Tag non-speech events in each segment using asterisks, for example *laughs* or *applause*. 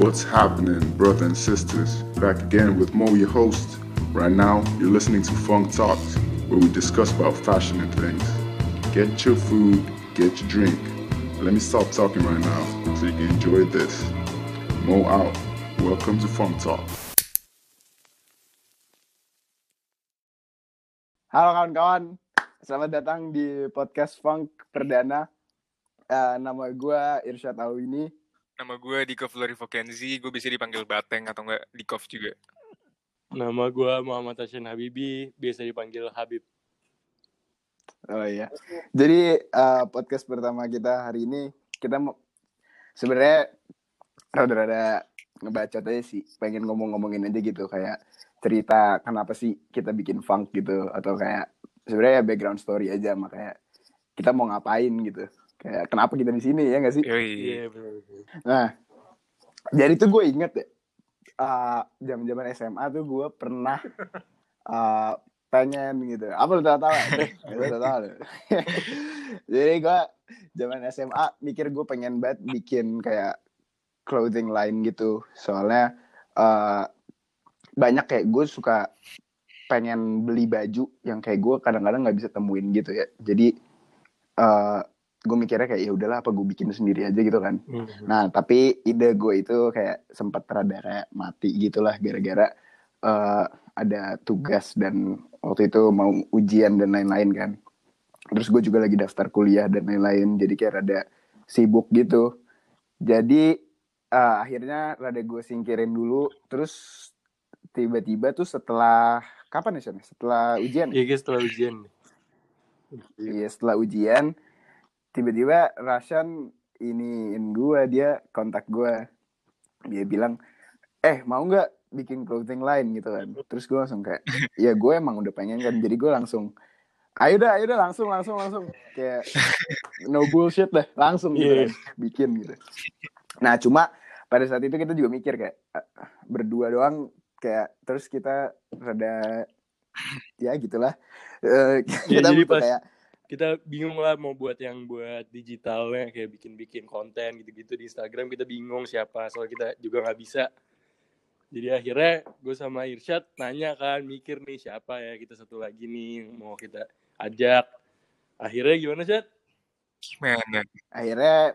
What's happening, brothers and sisters? Back again with Mo, your host. Right now, you're listening to Funk Talks, where we discuss about fashion and things. Get your food, get your drink. Let me stop talking right now so you can enjoy this. Mo out. Welcome to Funk Talk. Halo kawan-kawan, selamat datang di podcast Funk Perdana. Uh, nama gue Irsyad Awini. Nama gue Dikov Lorivo Kenzi, gue bisa dipanggil Bateng atau enggak Dikov juga. Nama gue Muhammad Hasyan Habibi, biasa dipanggil Habib. Oh iya. Jadi uh, podcast pertama kita hari ini kita mau sebenarnya rada-rada ngebacot aja sih, pengen ngomong-ngomongin aja gitu kayak cerita kenapa sih kita bikin funk gitu atau kayak sebenarnya background story aja makanya kita mau ngapain gitu kayak kenapa kita di sini ya nggak sih? Iya. Nah, jadi tuh gue inget ya, uh, zaman-zaman SMA tuh gue pernah uh, pengen gitu. Apa lu tahu? Lu *laughs* tahu tahu. jadi gue zaman SMA mikir gue pengen banget bikin kayak clothing line gitu. Soalnya uh, banyak kayak gue suka pengen beli baju yang kayak gue kadang-kadang nggak bisa temuin gitu ya. Jadi uh, gue mikirnya kayak ya udahlah apa gue bikin sendiri aja gitu kan. Hmm. Nah, tapi ide gue itu kayak sempat rada kayak mati gitulah gara-gara eh, ada tugas dan waktu itu mau ujian dan lain-lain kan. Terus gue juga lagi daftar kuliah dan lain-lain, jadi kayak rada sibuk gitu. Jadi eh, akhirnya rada gue singkirin dulu, terus tiba-tiba tuh setelah kapan ya Shan? Setelah ujian? ya? Iya, guys, setelah ujian. Iya setelah ujian tiba-tiba Rashan iniin gue dia kontak gue dia bilang eh mau nggak bikin clothing line? Gitu kan. Terus gue langsung kayak ya gue emang udah pengen kan. Jadi gue langsung ayo dah ayo dah langsung langsung langsung. Kayak no bullshit deh langsung gitu Iya. kan, bikin gitu. Nah cuma pada saat itu kita juga mikir kayak berdua doang kayak terus kita rada ya gitulah. Iya, kita jadi butuh pas- kayak Kita bingung lah mau buat yang buat digitalnya, kayak bikin-bikin konten gitu-gitu di Instagram. Kita bingung siapa, soalnya kita juga nggak bisa. Jadi akhirnya gue sama Irsyad nanya kan, mikir nih siapa ya kita satu lagi nih yang mau kita ajak. Akhirnya gimana, Syad? Gimana? akhirnya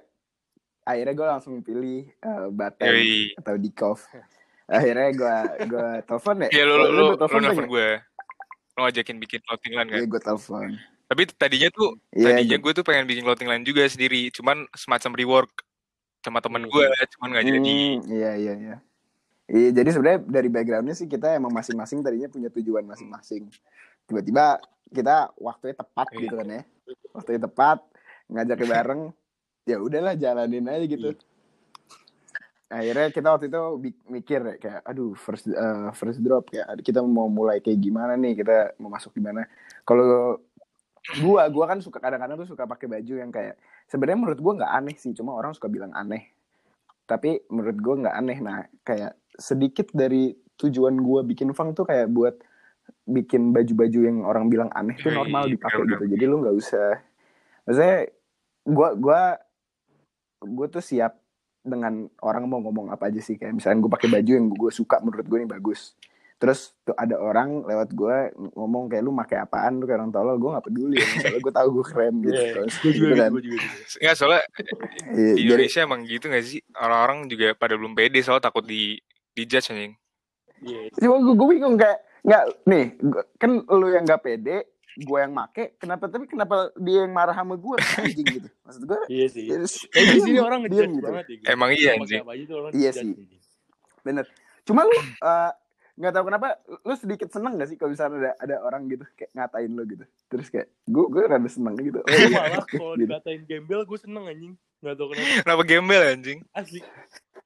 akhirnya gue langsung pilih uh, Baten Yoi. atau Dikov akhirnya gue gue telepon ya Ya lu, Oh, lu, lu, lu gue. Lu ngajakin bikin clothing line kan? Iya gue telepon Tapi tadinya tuh, Iya, tadinya gua- gue tuh pengen bikin clothing line juga sendiri. Cuman semacam rework sama temen Hmm. gue, cuman gak jadi. Hmm, iya iya iya Iya, jadi sebenarnya dari backgroundnya sih kita emang masing-masing tadinya punya tujuan masing-masing. Tiba-tiba kita waktunya tepat Iya. gitu kan ya. Waktunya tepat, ngajaknya bareng, ya udahlah jalanin aja gitu. Iya. Akhirnya kita waktu itu mikir ya, kayak, aduh first eh, first drop kayak kita mau mulai kayak gimana nih, kita mau masuk gimana. Kalau gua, gua kan suka kadang-kadang tuh suka pakai baju yang kayak sebenarnya menurut gua nggak aneh sih, cuma orang suka bilang aneh. Tapi menurut gue nggak aneh. Nah kayak sedikit dari tujuan gue bikin funk tuh kayak buat bikin baju-baju yang orang bilang aneh tuh Yoi, normal dipakai bener-bener. gitu. jadi lu nggak usah maksudnya gue gua gue tuh siap dengan orang mau ngomong apa aja sih. Kayak misalnya gue pakai baju yang gue suka menurut gue ini bagus terus tuh ada orang lewat gue ngomong kayak lu pakai apaan lu kayak orang tolol gue nggak peduli soalnya gue tahu gue keren gitu, Iya, Terus gue juga, gitu kan. gue juga. Enggak, soalnya Iya, di jadi- Indonesia emang gitu gak sih? Orang-orang juga pada belum pede soal takut di dijudge anjing. Iya, cuma gue, gue bingung kayak nggak nih gua- kan lu yang nggak pede gue yang make kenapa tapi kenapa dia yang marah sama gue *laughs* anjing gitu maksud gue iya sih. ya, Eh, di sini orang ngejudge gitu. banget ya. Emang iya, anjing. Iya sih. bener cuma lu eh, nggak tahu kenapa lu sedikit seneng gak sih kalau misalnya ada ada orang gitu kayak ngatain lu gitu terus kayak gue gue rada seneng gitu Oh, Gue iya, malah *laughs* kalau gitu. dikatain gembel gue seneng anjing. Gak tau kenapa. Kenapa gembel anjing? Asli.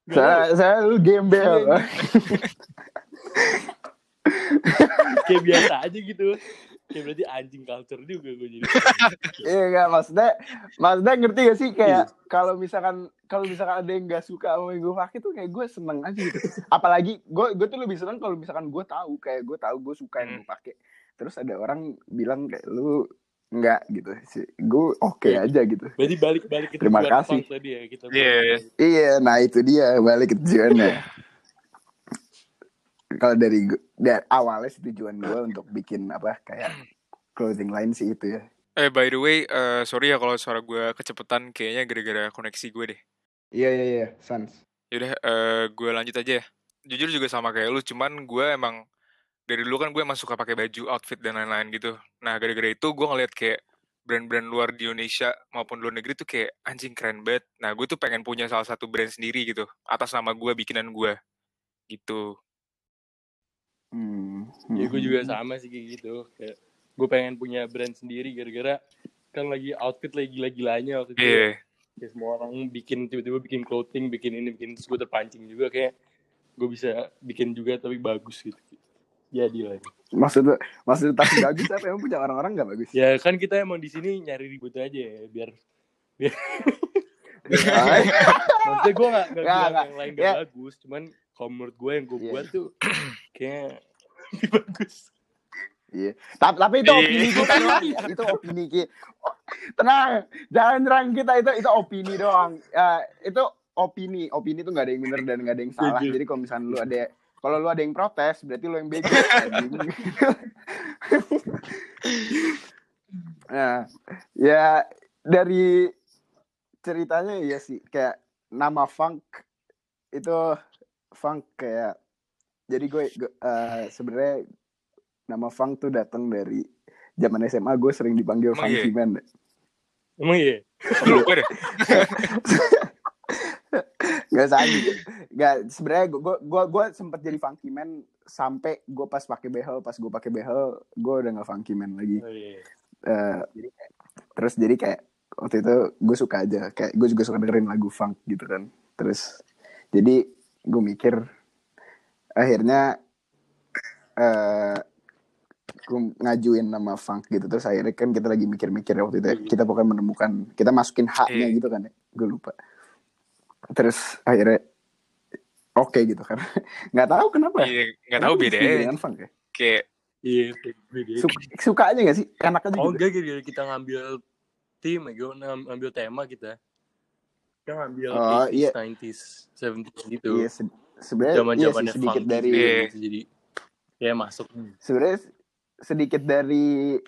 Gak saya saya lu gembel Kayak biasa aja gitu. Kayak berarti anjing culture juga gue jadi. *laughs* iya nggak maksudnya maksudnya ngerti gak sih kayak Iya. kalau misalkan kalau misalkan ada yang nggak suka sama yang gue pakai tuh kayak gue seneng aja gitu apalagi gue gue tuh lebih seneng kalau misalkan gue tahu kayak gue tahu gue suka yang gue pakai terus ada orang bilang kayak lu enggak gitu sih gue oke Iya. aja gitu Berarti balik-balik ke Terima kasih. tadi ya kita. Iya. iya nah itu dia balik ke tujuannya *laughs* kalau dari, dari awalnya sih tujuan gue untuk bikin apa kayak clothing line sih itu ya Eh by the way, eh, sorry ya kalau suara gue kecepetan kayaknya gara-gara koneksi gue deh. iya iya iya sans Yaudah, eh, gue lanjut aja ya. Jujur juga sama kayak lu, cuman gue emang dari dulu kan gue emang suka pakai baju, outfit dan lain-lain gitu. Nah, gara-gara itu gue ngeliat kayak brand-brand luar di Indonesia maupun luar negeri tuh kayak anjing keren banget. Nah, gue tuh pengen punya salah satu brand sendiri gitu, atas nama gue, bikinan gue. Gitu. Hmm. Ya gue juga sama sih kayak gitu. Kayak gue pengen punya brand sendiri gara-gara kan lagi outfit lagi gila-gilanya waktu itu. Iya. Kayak semua orang bikin tiba-tiba bikin clothing, bikin ini, bikin terus gue terpancing juga kayak gue bisa bikin juga tapi bagus gitu. Jadi lagi. maksud maksud tapi bagus apa emang punya orang-orang nggak bagus Ya kan kita emang di sini nyari ribut aja ya biar *laughs* biar maksudnya gue gak, gak Nggak, bilang nggak. yang lain Ya. gak bagus cuman kalau menurut gue yang gue Iya. buat tuh *clears throat* kayak *laughs* lebih bagus Iya. Tapi, tapi itu Iya. opini kita doang. *laughs* itu opini kita. Tenang, jangan nyerang kita itu itu opini doang. Ya, itu opini, opini itu nggak ada yang benar dan nggak ada yang salah. Jadi kalau misalnya lu ada kalau lu ada yang protes, berarti lu yang bego. *laughs* nah, ya dari ceritanya ya sih kayak nama funk itu funk kayak jadi gue, gue, eh, sebenarnya nama funk tuh datang dari zaman SMA gue sering dipanggil Emang iya? Funky Man. emang iya *laughs* Gue lupa deh. *laughs* Gak sakit. Gak sebenarnya gue gue gue, gue sempet jadi Funky Man sampai gue pas pakai behel, pas gue pakai behel gue udah gak Funky Man lagi. oh, iya. Eh, terus jadi kayak waktu itu gue suka aja kayak gue juga suka dengerin lagu funk gitu kan. Terus jadi gue mikir akhirnya eh gue ngajuin nama funk gitu. Terus akhirnya kan kita lagi mikir-mikir waktu itu ya, kita pokoknya menemukan kita masukin haknya Iya. gitu kan ya. Gue lupa. Terus akhirnya oke gitu kan. *laughs* Nggak tahu kenapa Iya, nggak tahu beda ya. dengan funk ya. Kayak iya beda. suka, suka aja gak sih? Enak aja oh gitu enggak gitu kita ngambil tim ya gue ngambil tema kita kita ngambil Oh, 80s, iya. 90s 70s gitu iya se- sebenarnya zaman iya sih, sedikit dari gitu, jadi ya masuk sebenarnya sedikit dari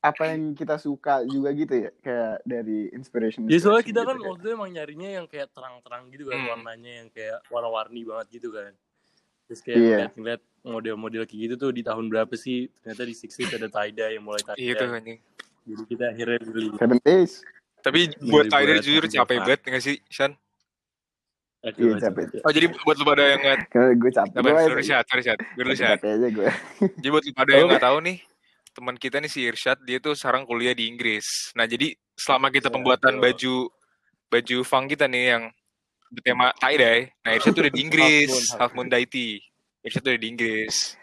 apa yang kita suka juga gitu ya kayak dari inspiration Ya soalnya kita gitu kan kayak. waktu itu emang nyarinya yang kayak terang-terang gitu kan Hmm. warnanya yang kayak warna-warni banget gitu kan. Terus kayak Iya. ngeliat-ngeliat model-model kayak gitu tuh di tahun berapa sih? Ternyata di 60s ada tie-dye yang mulai tie-dye. iya tuh. Jadi kita akhirnya beli. Seven days Tapi Beli buat Tyler buat jujur capek banget nggak sih, Shan? Iya, capek. Oh jadi buat lu pada yang nggak, karena gue capek Sabar, gue sorry Syat, sorry Syat, gue dulu Syat. capek aja gue Jadi buat lu pada yang nggak tahu nih, teman kita nih si Irsyad, dia tuh sekarang kuliah di Inggris. Nah jadi selama kita pembuatan baju baju funk kita nih yang bertema tie dye, nah Irsyad tuh udah di *laughs* Inggris, Half Moon, Daiti. Irsyad tuh udah di Inggris.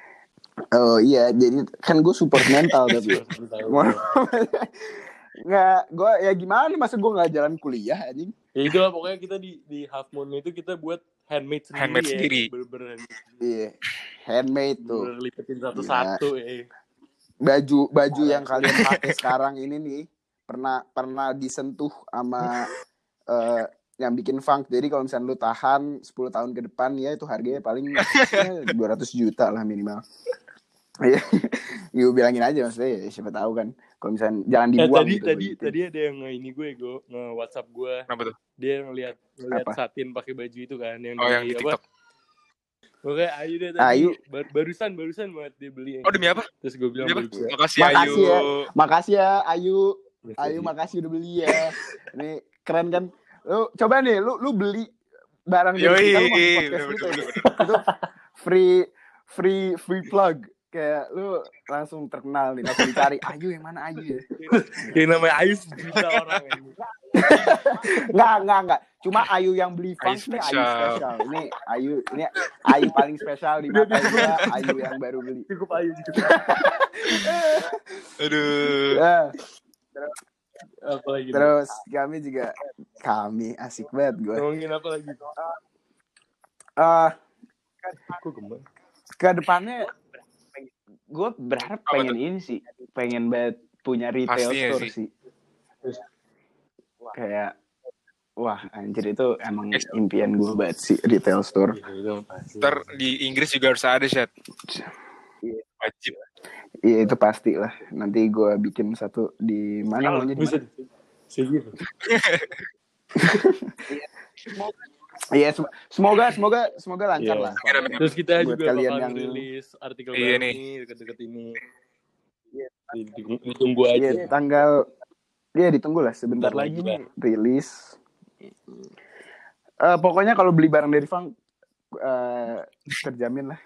oh iya jadi kan gue support mental tapi *laughs* nggak gue ya gimana masa gue nggak jalan kuliah anjing? Ya itu lah pokoknya kita di di Half Moon itu kita buat handmade sendiri Handmade ya. sendiri. Bener-bener iya handmade tuh. Lipetin satu-satu ya. baju baju yang kalian pakai sekarang ini nih pernah pernah disentuh sama *laughs* eh, yang bikin funk. Jadi kalau misalnya lu tahan 10 tahun ke depan ya itu harganya paling ya, 200 *laughs* juta lah minimal. Iya, *laughs* gue bilangin aja maksudnya ya, siapa tahu kan kalau misalnya jangan Eh, dibuang tadi gitu, tadi gitu. tadi ada yang ini gue gue nge WhatsApp gue Kenapa tuh? dia ngeliat ngeliat Apa? Satin pakai baju itu kan yang Oh yang di dari TikTok. Oke, Ayu deh tadi. Ayu. Bar- barusan barusan banget dia beli. Oh demi apa? Terus gue bilang Demi apa? ya. Makasih, Makasih Ayu. ya. makasih ya Ayu Ayu makasih udah beli ya ini keren kan lu coba nih lu lu beli barang dari Yoi, kita lu masuk podcast bener, lu bener, kayak itu free free free plug kayak lu langsung terkenal nih langsung dicari Ayu yang mana Ayu ya Yang namanya Ayu sejuta *laughs* orang ini. Enggak, enggak, enggak. Cuma Ayu yang beli nih Ayu spesial. Ini Ayu, ini Ayu paling spesial di mata gua, Ayu yang baru beli. Cukup Ayu juga. *laughs* Aduh. Ya, Apa lagi? terus kami juga kami asik banget gue. ngomongin apa lagi? Eh, Kok kembang? ke depannya gue berharap Apa pengen ini sih, pengen banget punya retail Pastinya store sih. sih. Kayak wah anjir itu emang Yes. impian gue banget sih retail store. Iya, itu pasti. Ntar di Inggris juga harus ada chat. Wajib. Iya itu pasti lah. Nanti gue bikin satu di mana maunya di bisa mana? *laughs* *laughs* Iya sem- semoga semoga semoga lancar Iya. lah. Terus kita Buat juga kalian bakal yang- rilis artikel Iya baru nih. deket-deket ini. Di- Ditunggu aja. Iya tanggal Iya ditunggu lah sebentar Bentar lagi nih rilis. Eh, pokoknya kalau beli barang dari Fang eh, terjamin lah.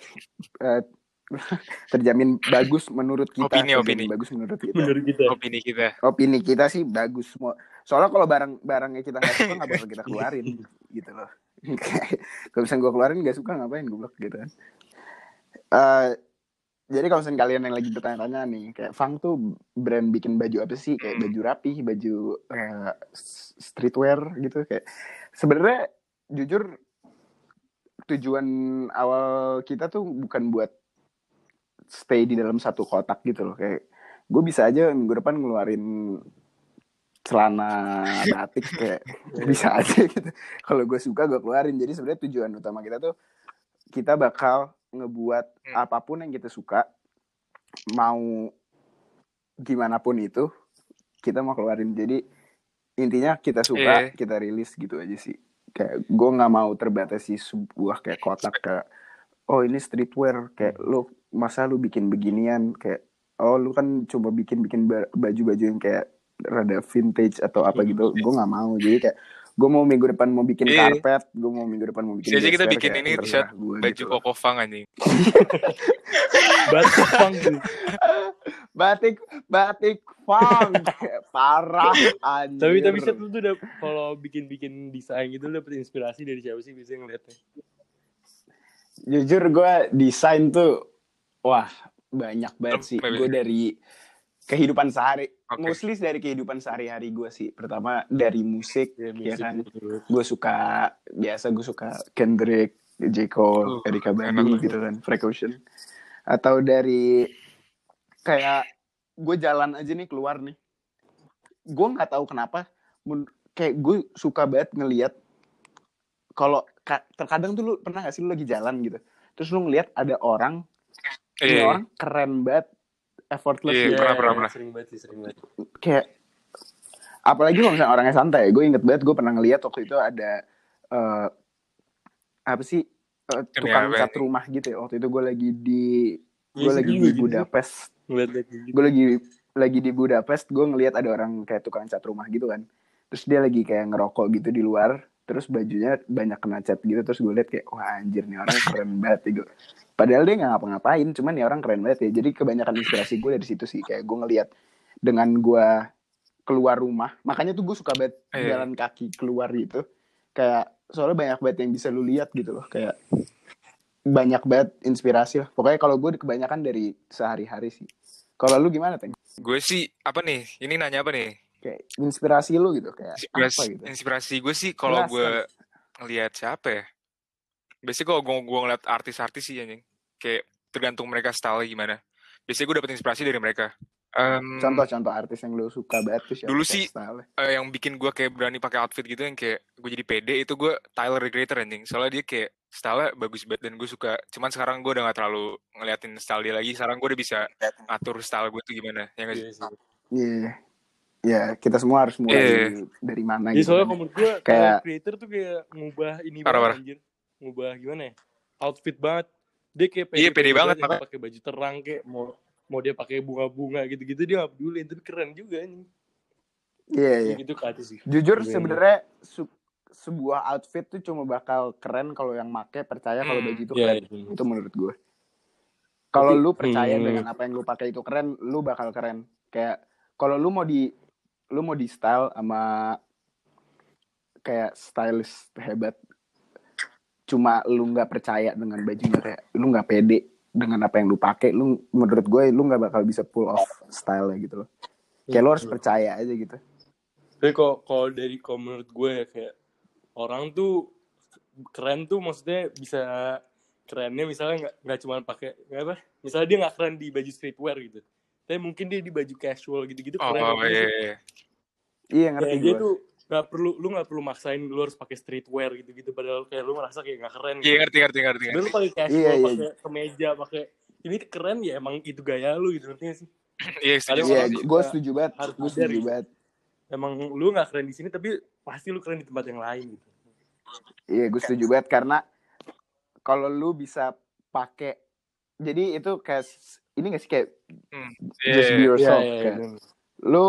Eh, *laughs* terjamin bagus menurut kita. Opini, terjamin opini. Bagus menurut kita. Menurut kita. Opini kita. Opini kita sih bagus semua. Soalnya kalau barang barangnya kita nggak suka nggak bakal kita keluarin gitu loh. *laughs* kalau misalnya gue keluarin nggak suka ngapain gue gitu kan. Eh, jadi kalau misalnya kalian yang lagi bertanya-tanya nih, kayak Fang tuh brand bikin baju apa sih? Kayak baju rapi, baju s- streetwear gitu kayak. Sebenarnya jujur tujuan awal kita tuh bukan buat stay di dalam satu kotak gitu loh kayak gue bisa aja minggu depan ngeluarin celana batik kayak *laughs* bisa aja gitu. Kalau gue suka gue keluarin. Jadi sebenarnya tujuan utama kita tuh kita bakal ngebuat Hmm. apa pun yang kita suka mau gimana pun itu kita mau keluarin. Jadi intinya kita suka Iya. kita rilis gitu aja sih. Kayak gue nggak mau terbatasi sebuah kayak kotak kayak oh ini streetwear. Kayak lu masa lu bikin beginian? Kayak oh lu kan coba bikin bikin baju-baju yang kayak rada vintage atau apa gitu gue nggak mau jadi kayak gue mau minggu depan mau bikin Iya. karpet gue mau minggu depan mau bikin Bisa aja kita bikin ini t-shirt baju gitu. koko fang anjing. *laughs* Batik pang tuh. batik batik funk *laughs* parah anjir Tapi tapi set lu tuh udah kalau bikin-bikin desain gitu lu dapet inspirasi dari siapa sih biasanya ngeliatnya? jujur gue desain tuh wah banyak banget sih gue dari kehidupan sehari Oke. mostly dari kehidupan sehari-hari gue sih. Pertama dari musik Ya, ya kan. gue suka biasa gue suka Kendrick J. Cole Uh, Erika Badu gitu kan Precaution atau dari kayak gue jalan aja nih keluar nih. Gue nggak tahu kenapa kayak gue suka banget ngelihat kalau ka- terkadang tuh lu pernah gak sih lu lagi jalan gitu? Terus lu ngelihat ada orang ini Iya. orang keren banget effortless Iya, gitu. pernah, pernah, pernah. Sering banget sih, sering banget. kayak apalagi kalau misalnya orangnya santai gue inget banget gue pernah ngeliat waktu itu ada eh apa sih Ini tukang cat rumah gitu ya waktu itu gue lagi di Iya gue sih, lagi di gitu. Budapest gitu. gue lagi lagi di Budapest gue ngeliat ada orang kayak tukang cat rumah gitu kan terus dia lagi kayak ngerokok gitu di luar terus bajunya banyak kena cat gitu terus gue liat kayak wah anjir nih orang keren banget gitu padahal dia nggak ngapa-ngapain cuman nih orang keren banget ya. Jadi kebanyakan inspirasi gue dari situ sih. Kayak gue ngeliat dengan gue keluar rumah makanya tuh gue suka banget Iya. jalan kaki keluar gitu. Kayak soalnya banyak banget yang bisa lu lihat gitu loh kayak banyak banget inspirasi lah. Pokoknya kalau gue kebanyakan dari sehari-hari sih. Kalau lu gimana teng? Gue sih apa nih? Ini nanya apa nih? Kayak inspirasi lu gitu kayak Inspirasi, apa gitu inspirasi gue sih kalau gue ngelihat siapa ya? Biasanya kalau gue gue ngeliat artis-artis sih anjing. Kayak tergantung mereka style gimana. Biasanya gue dapet inspirasi dari mereka. Em, contoh-contoh artis yang lu suka banget tuh Dulu sih, style-nya? eh, yang bikin gue kayak berani pakai outfit gitu yang kayak gue jadi pede itu gue Tyler the Creator anjing. Soalnya dia kayak style bagus banget dan gue suka. Cuman sekarang gue udah gak terlalu ngeliatin style dia lagi. Sekarang gue udah bisa atur style gue tuh gimana. Ya nggak sih? Iya sih. Iya. Ya, kita semua harus mulai Iya. dari, dari mana Jadi gitu. soalnya kan. menurut gue Kayak- creator tuh kayak ngubah ini Parah, banget parah. anjir. Ngubah gimana ya? Outfit banget. Dia kayak Iya, pede banget, yang makanya. pakai baju terang kayak mau mau dia pakai bunga-bunga gitu-gitu dia gak peduli tapi keren juga nih. Iya, iya. Gitu ke sih. Jujur Iya, iya. sebenarnya su- sebuah outfit tuh cuma bakal keren kalau yang make percaya kalau Hmm, baju itu Iya, keren. iya. Itu menurut gue. Kalau lu percaya Hmm. dengan apa yang lu pakai itu keren, lu bakal keren. Kayak kalau lu mau di lu mau di style sama kayak stylist hebat. Cuma lu nggak percaya dengan bajunya kayak lu nggak pede dengan apa yang lu pakai lu menurut gue lu nggak bakal bisa pull off style gitu loh. Kayak lu harus percaya aja gitu. Tapi kalau kalau dari kalau menurut gue ya kayak orang tuh keren tuh maksudnya bisa kerennya misalnya nggak nggak cuma pakai apa misalnya dia nggak keren di baju streetwear gitu tapi mungkin dia di baju casual gitu-gitu Oh, keren ngerti iya. sih? iya. Iya Kayak ngerti dia gue. tuh nggak perlu lu nggak perlu maksain lu harus pakai streetwear gitu-gitu padahal kayak lu merasa kayak nggak keren Iya, ngerti, ngerti, ngerti. Sebenernya lu pakai casual Iya, iya. pakai kemeja pakai ini keren ya emang itu gaya lu gitu ngerti gak sih *clears throat* Iya, Iya, gue setuju banget. harus Gue setuju gitu. banget. emang lu nggak keren di sini tapi pasti lu keren di tempat yang lain gitu Iya, gue setuju banget karena kalau lu bisa pakai jadi itu kayak ini gak sih kayak Hmm, just iya. be yourself Iya, iya, kayak iya. lu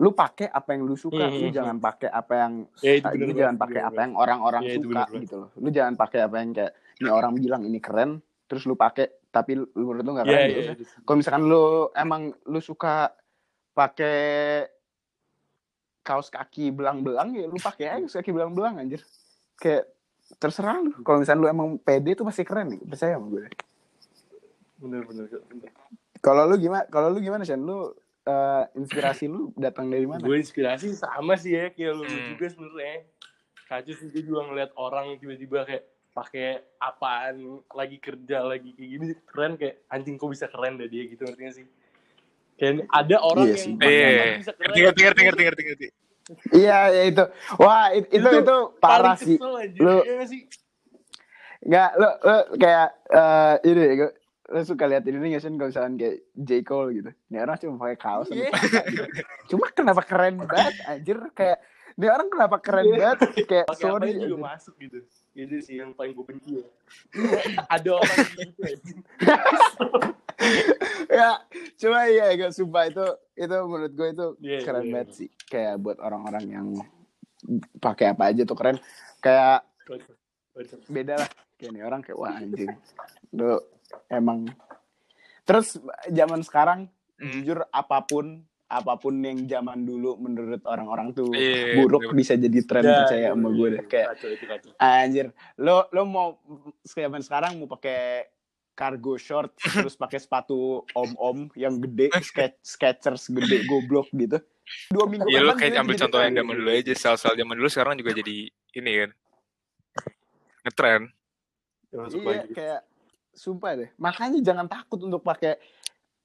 lu pakai apa yang lu suka, Hmm, lu hmm, jangan pakai apa yang Ya, itu lu bener jangan banget, pakai apa yang orang-orang Iya, itu suka bener gitu loh. Lu jangan pakai apa yang kayak ini orang bilang ini keren, terus lu pakai tapi lu menurut lu gak Iya, keren. iya, gitu. iya. Kalau misalkan lu emang lu suka pakai kaos kaki belang-belang ya lu pakai aja kaos kaki belang-belang anjir. Kayak terserah lu. Kalau misalkan lu emang pede itu masih keren nih, percaya sama gue. Bener bener bener. Kalau lu gimana? Kalau lu gimana Shan? Lu eh, inspirasi lu datang dari mana? gue inspirasi sama sih ya kayak lu Hmm. juga sebenarnya kacau sih gue juga ngeliat orang tiba-tiba kayak pakai apaan lagi kerja lagi kayak gini keren kayak anjing kok bisa keren deh dia gitu ngerti gak sih kayak ada orang Iya yang Iya, bisa keren ngerti, ngerti, ngerti, ngerti, ngerti, ngerti. Iya, ya itu. Wah, it- itu Itu itu, parah sih. Lu- sih Nggak, lu, lu kayak eh ini lu suka lihat ini nggak sih kalau misalkan kayak J. Cole gitu. Ini orang cuma pakai kaos Iya. gitu. Cuma kenapa keren banget anjir kayak ini orang kenapa keren banget kayak apa sorry juga anjir. masuk gitu itu sih yang paling gue benci ya ada orang gitu anjing. *laughs* ya cuma iya gak sumpah itu itu menurut gue itu Iya, keren iya. banget sih kayak buat orang-orang yang pakai apa aja tuh keren kayak beda lah kayak nih orang kayak wah anjing lu emang terus zaman sekarang Hmm. jujur apa pun apa pun yang zaman dulu menurut orang-orang tuh Iya, buruk bener-bener. bisa jadi tren Ya, percaya iya, sama iya, gue iya. deh kayak Kacau, itu kacau. anjir lo lo mau zaman sekarang mau pakai cargo short *laughs* terus pakai sepatu om-om yang gede *laughs* sketch sketchers gede goblok gitu dua minggu Iya, lu depan kayak ambil contoh yang zaman dulu aja. Sel-sel zaman dulu sekarang juga jadi ini kan. Ngetren. Ya, masuk iya kayak sumpah deh. Makanya jangan takut untuk pakai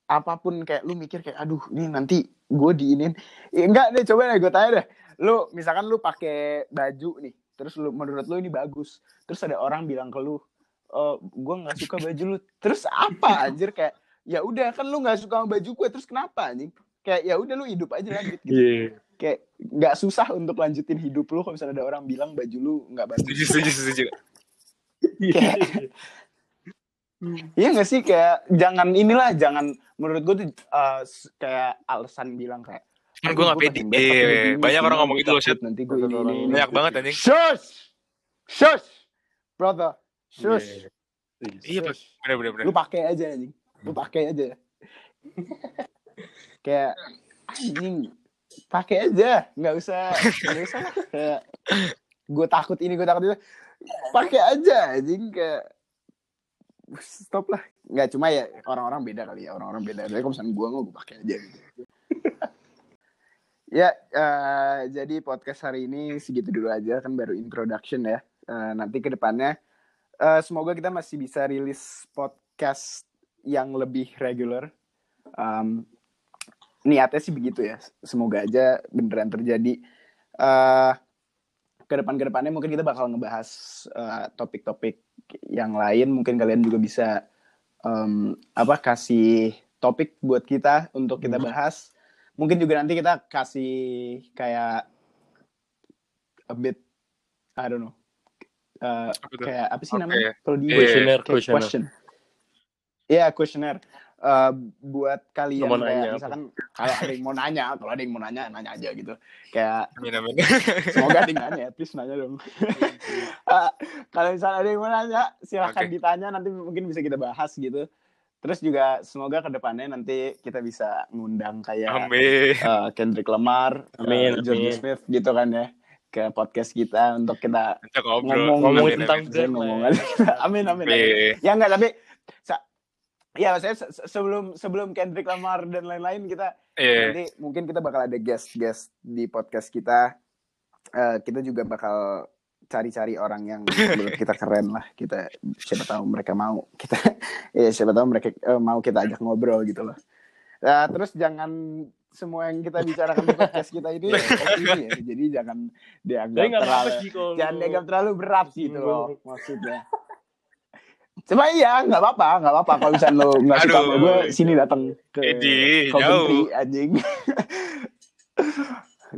apa pun kayak lu mikir kayak aduh ini nanti gue diinin. Ya, enggak deh coba deh gue tanya deh. Lu misalkan lu pakai baju nih terus lu menurut lu ini bagus terus ada orang bilang ke lu oh, gue nggak suka baju lu. Terus apa anjir? Kayak ya udah kan lu nggak suka sama baju gue terus kenapa anjing? Kayak ya udah lu hidup aja lanjut gitu. Iya. kayak nggak susah untuk lanjutin hidup lu kalau misalnya ada orang bilang baju lu nggak bagus. Setuju, setuju, setuju. Kayak- Iya gak sih kayak jangan inilah jangan menurut gue tuh uh, kayak alasan bilang kayak Kan "Aduh, gue gak pede. Iya, ini, banyak orang ngomong gitu loh, Syed. Nanti gue ini, ini, ini. Banyak banget anjing. Shush! Shush! Brother. Shush. Iya, Pak. Bener, bener, bener. Lu pakai aja anjing. Lu pakai aja. *laughs* kayak anjing pakai aja nggak usah nggak usah kayak gue takut ini gue takut itu pakai aja anjing kayak stop lah. Nggak cuma ya orang-orang beda kali ya orang-orang beda. Tapi kalau misalnya gue gue pakai aja gitu. *laughs* Ya eh, jadi podcast hari ini segitu dulu aja kan baru introduction ya. Eh, nanti ke depannya eh, semoga kita masih bisa rilis podcast yang lebih regular. Um, niatnya sih begitu ya. Semoga aja beneran terjadi. Eh ke depan ke depannya mungkin kita bakal ngebahas eh, topik-topik yang lain mungkin kalian juga bisa em, apa kasih topik buat kita untuk kita Hmm. bahas mungkin juga nanti kita kasih kayak a bit I don't know Apa tuh? kayak apa sih Oke. namanya kalau di Iya, Questionnaire, kayak questionnaire. Eh, buat kalian Mau kayak nanya apa? misalkan kalau ada yang mau nanya, kalau ada yang mau nanya, nanya aja gitu. Kayak Amin, amin. semoga ada yang nanya, at least nanya dong. *laughs* Eh, kalau misalnya ada yang mau nanya, silahkan Oke. ditanya, nanti mungkin bisa kita bahas gitu. Terus juga semoga ke depannya nanti kita bisa ngundang kayak Amin. eh, Kendrick Lamar, Amin, eh, Jordan amin. Smith gitu kan ya ke podcast kita untuk kita ngomong, ngomong Amin, tentang amin. Ngomong ya. aja. *laughs* amin amin. amin. Ya enggak tapi ya se- se- sebelum sebelum Kendrick Lamar dan lain-lain kita Iya. nanti mungkin kita bakal ada guest-guest di podcast kita. Eh, kita juga bakal cari-cari orang yang menurut kita keren lah. Kita siapa tahu mereka mau kita *laughs* ya siapa tahu mereka eh, mau kita ajak ngobrol gitu loh. Ya, terus jangan semua yang kita bicarakan di podcast kita ini *laughs* opini ya. Jadi jangan dianggap terlalu jangan dianggap terlalu berat gitu loh maksudnya. *laughs* Cuma iya nggak apa-apa, nggak apa-apa kalau misalnya lo nggak suka sama gue sini datang ke Edi, Coventry jauh. anjing. *laughs*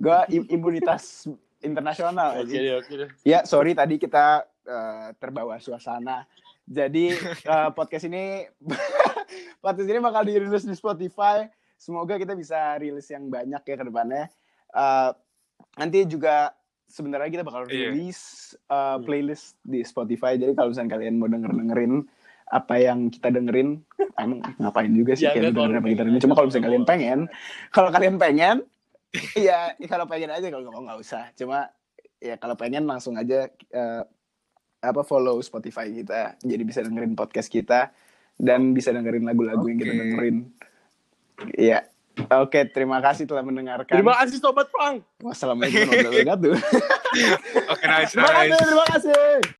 gue im- imunitas internasional Oke deh. Ya, sorry tadi kita eh, terbawa suasana. Jadi *laughs* eh, podcast ini *laughs* podcast ini bakal dirilis di Spotify. Semoga kita bisa rilis yang banyak ya ke depannya. Eh, nanti juga sebenarnya kita bakal Iya. rilis eh, playlist di Spotify. Jadi kalau misalnya kalian mau denger dengerin apa yang kita dengerin, emang ngapain juga sih Ya, kayak nggak, dengerin apa kita dengerin. Cuma kalau misalnya kalian pengen, kalau kalian pengen, iya kalau pengen aja kalau nggak mau nggak usah. Cuma ya kalau pengen langsung aja eh, apa follow Spotify kita jadi bisa dengerin podcast kita dan bisa dengerin lagu-lagu yang kita dengerin Iya Oke, terima kasih telah mendengarkan. Terima kasih Sobat Pang. Wassalamualaikum warahmatullahi wabarakatuh. Oke, nice, terima kasih, nice. terima kasih.